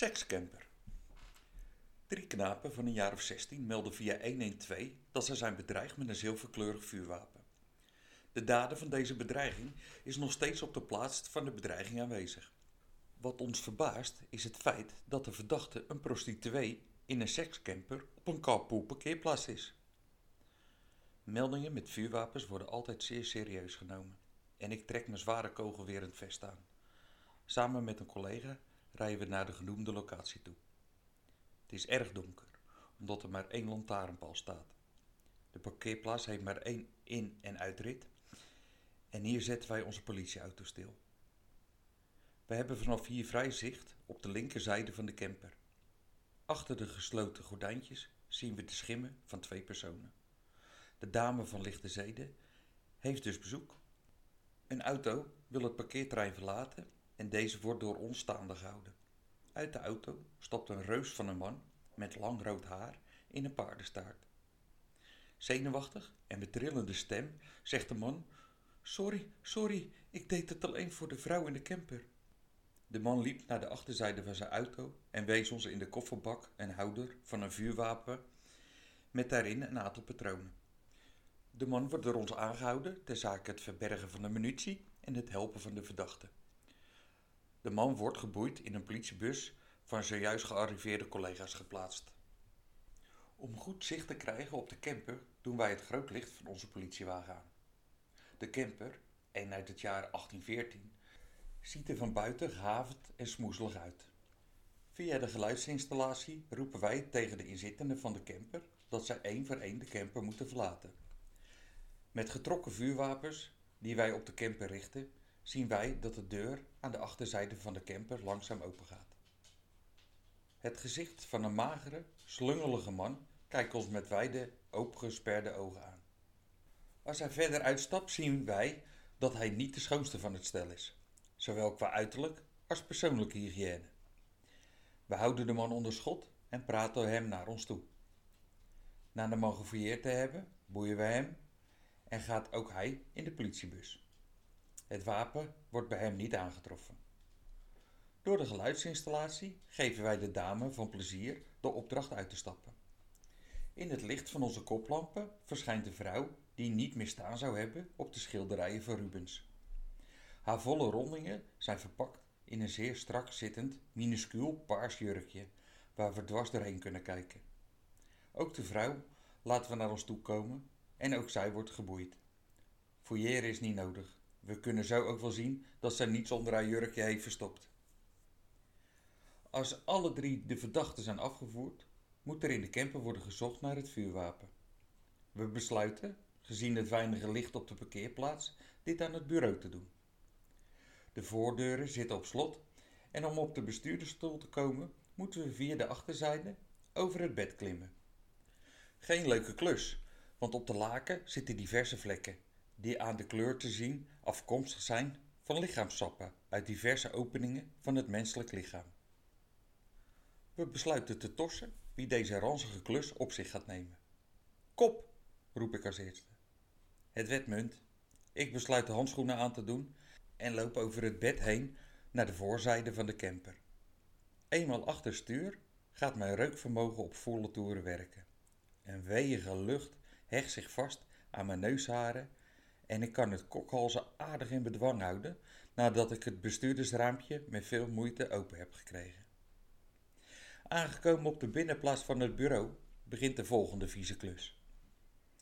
Sekscamper. Drie knapen van een jaar of 16 melden via 112 dat ze zijn bedreigd met een zilverkleurig vuurwapen. De dader van deze bedreiging is nog steeds op de plaats van de bedreiging aanwezig. Wat ons verbaast is het feit dat de verdachte een prostituee in een sekscamper op een carpool parkeerplaats is. Meldingen met vuurwapens worden altijd zeer serieus genomen en ik trek mijn zware kogelwerend vest aan. Samen met een collega rijden we naar de genoemde locatie toe. Het is erg donker, omdat er maar één lantaarnpaal staat. De parkeerplaats heeft maar één in- en uitrit en hier zetten wij onze politieauto stil. We hebben vanaf hier vrij zicht op de linkerzijde van de camper. Achter de gesloten gordijntjes zien we de schimmen van twee personen. De dame van lichte zeden heeft dus bezoek. Een auto wil het parkeerterrein verlaten en deze wordt door ons staande gehouden. Uit de auto stapt een reus van een man met lang rood haar in een paardenstaart. Zenuwachtig en met trillende stem zegt de man: Sorry, sorry, ik deed het alleen voor de vrouw in de camper. De man liep naar de achterzijde van zijn auto en wees ons in de kofferbak een houder van een vuurwapen met daarin een aantal patronen. De man wordt door ons aangehouden ter zake het verbergen van de munitie en het helpen van de verdachte. De man wordt geboeid in een politiebus van zojuist gearriveerde collega's geplaatst. Om goed zicht te krijgen op de camper doen wij het groot licht van onze politiewagen aan. De camper, een uit het jaar 1814, ziet er van buiten gehavend en smoezelig uit. Via de geluidsinstallatie roepen wij tegen de inzittenden van de camper dat zij één voor één de camper moeten verlaten. Met getrokken vuurwapens die wij op de camper richten, zien wij dat de deur aan de achterzijde van de camper langzaam opengaat. Het gezicht van een magere, slungelige man kijkt ons met wijde, opengesperde ogen aan. Als hij verder uitstapt, zien wij dat hij niet de schoonste van het stel is, zowel qua uiterlijk als persoonlijke hygiëne. We houden de man onder schot en praten hem naar ons toe. Na de man gefouilleerd te hebben, boeien we hem en gaat ook hij in de politiebus. Het wapen wordt bij hem niet aangetroffen. Door de geluidsinstallatie geven wij de dame van plezier de opdracht uit te stappen. In het licht van onze koplampen verschijnt de vrouw die niet meer staan zou hebben op de schilderijen van Rubens. Haar volle rondingen zijn verpakt in een zeer strak zittend, minuscuul paars jurkje waar we dwars doorheen kunnen kijken. Ook de vrouw laten we naar ons toe komen en ook zij wordt geboeid. Fouilleren is niet nodig. We kunnen zo ook wel zien dat zij niets onder haar jurkje heeft verstopt. Als alle drie de verdachten zijn afgevoerd, moet er in de camper worden gezocht naar het vuurwapen. We besluiten, gezien het weinige licht op de parkeerplaats, dit aan het bureau te doen. De voordeuren zitten op slot en om op de bestuurdersstoel te komen, moeten we via de achterzijde over het bed klimmen. Geen leuke klus, want op de laken zitten diverse vlekken, die aan de kleur te zien afkomstig zijn van lichaamsappen uit diverse openingen van het menselijk lichaam. We besluiten te torsen wie deze ranzige klus op zich gaat nemen. Kop, roep ik als eerste. Het werd munt. Ik besluit de handschoenen aan te doen en loop over het bed heen naar de voorzijde van de camper. Eenmaal achter stuur gaat mijn reukvermogen op volle toeren werken. Een weeige lucht hecht zich vast aan mijn neusharen en ik kan het kokhalzen aardig in bedwang houden nadat ik het bestuurdersraampje met veel moeite open heb gekregen. Aangekomen op de binnenplaats van het bureau begint de volgende vieze klus.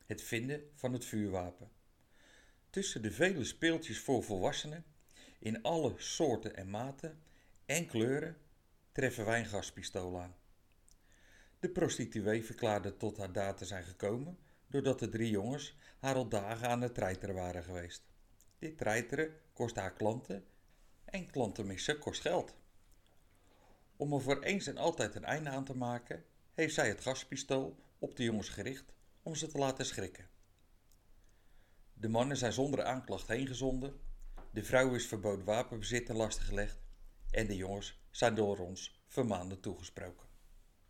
Het vinden van het vuurwapen. Tussen de vele speeltjes voor volwassenen, in alle soorten en maten en kleuren, treffen wij een gaspistool aan. De prostituee verklaarde tot haar daad te zijn gekomen doordat de drie jongens haar al dagen aan het treiteren waren geweest. Dit treiteren kost haar klanten en klanten missen kost geld. Om er voor eens en altijd een einde aan te maken, heeft zij het gaspistool op de jongens gericht om ze te laten schrikken. De mannen zijn zonder aanklacht heengezonden, de vrouw is verboden wapenbezit laste gelegd en de jongens zijn door ons vermaanden toegesproken.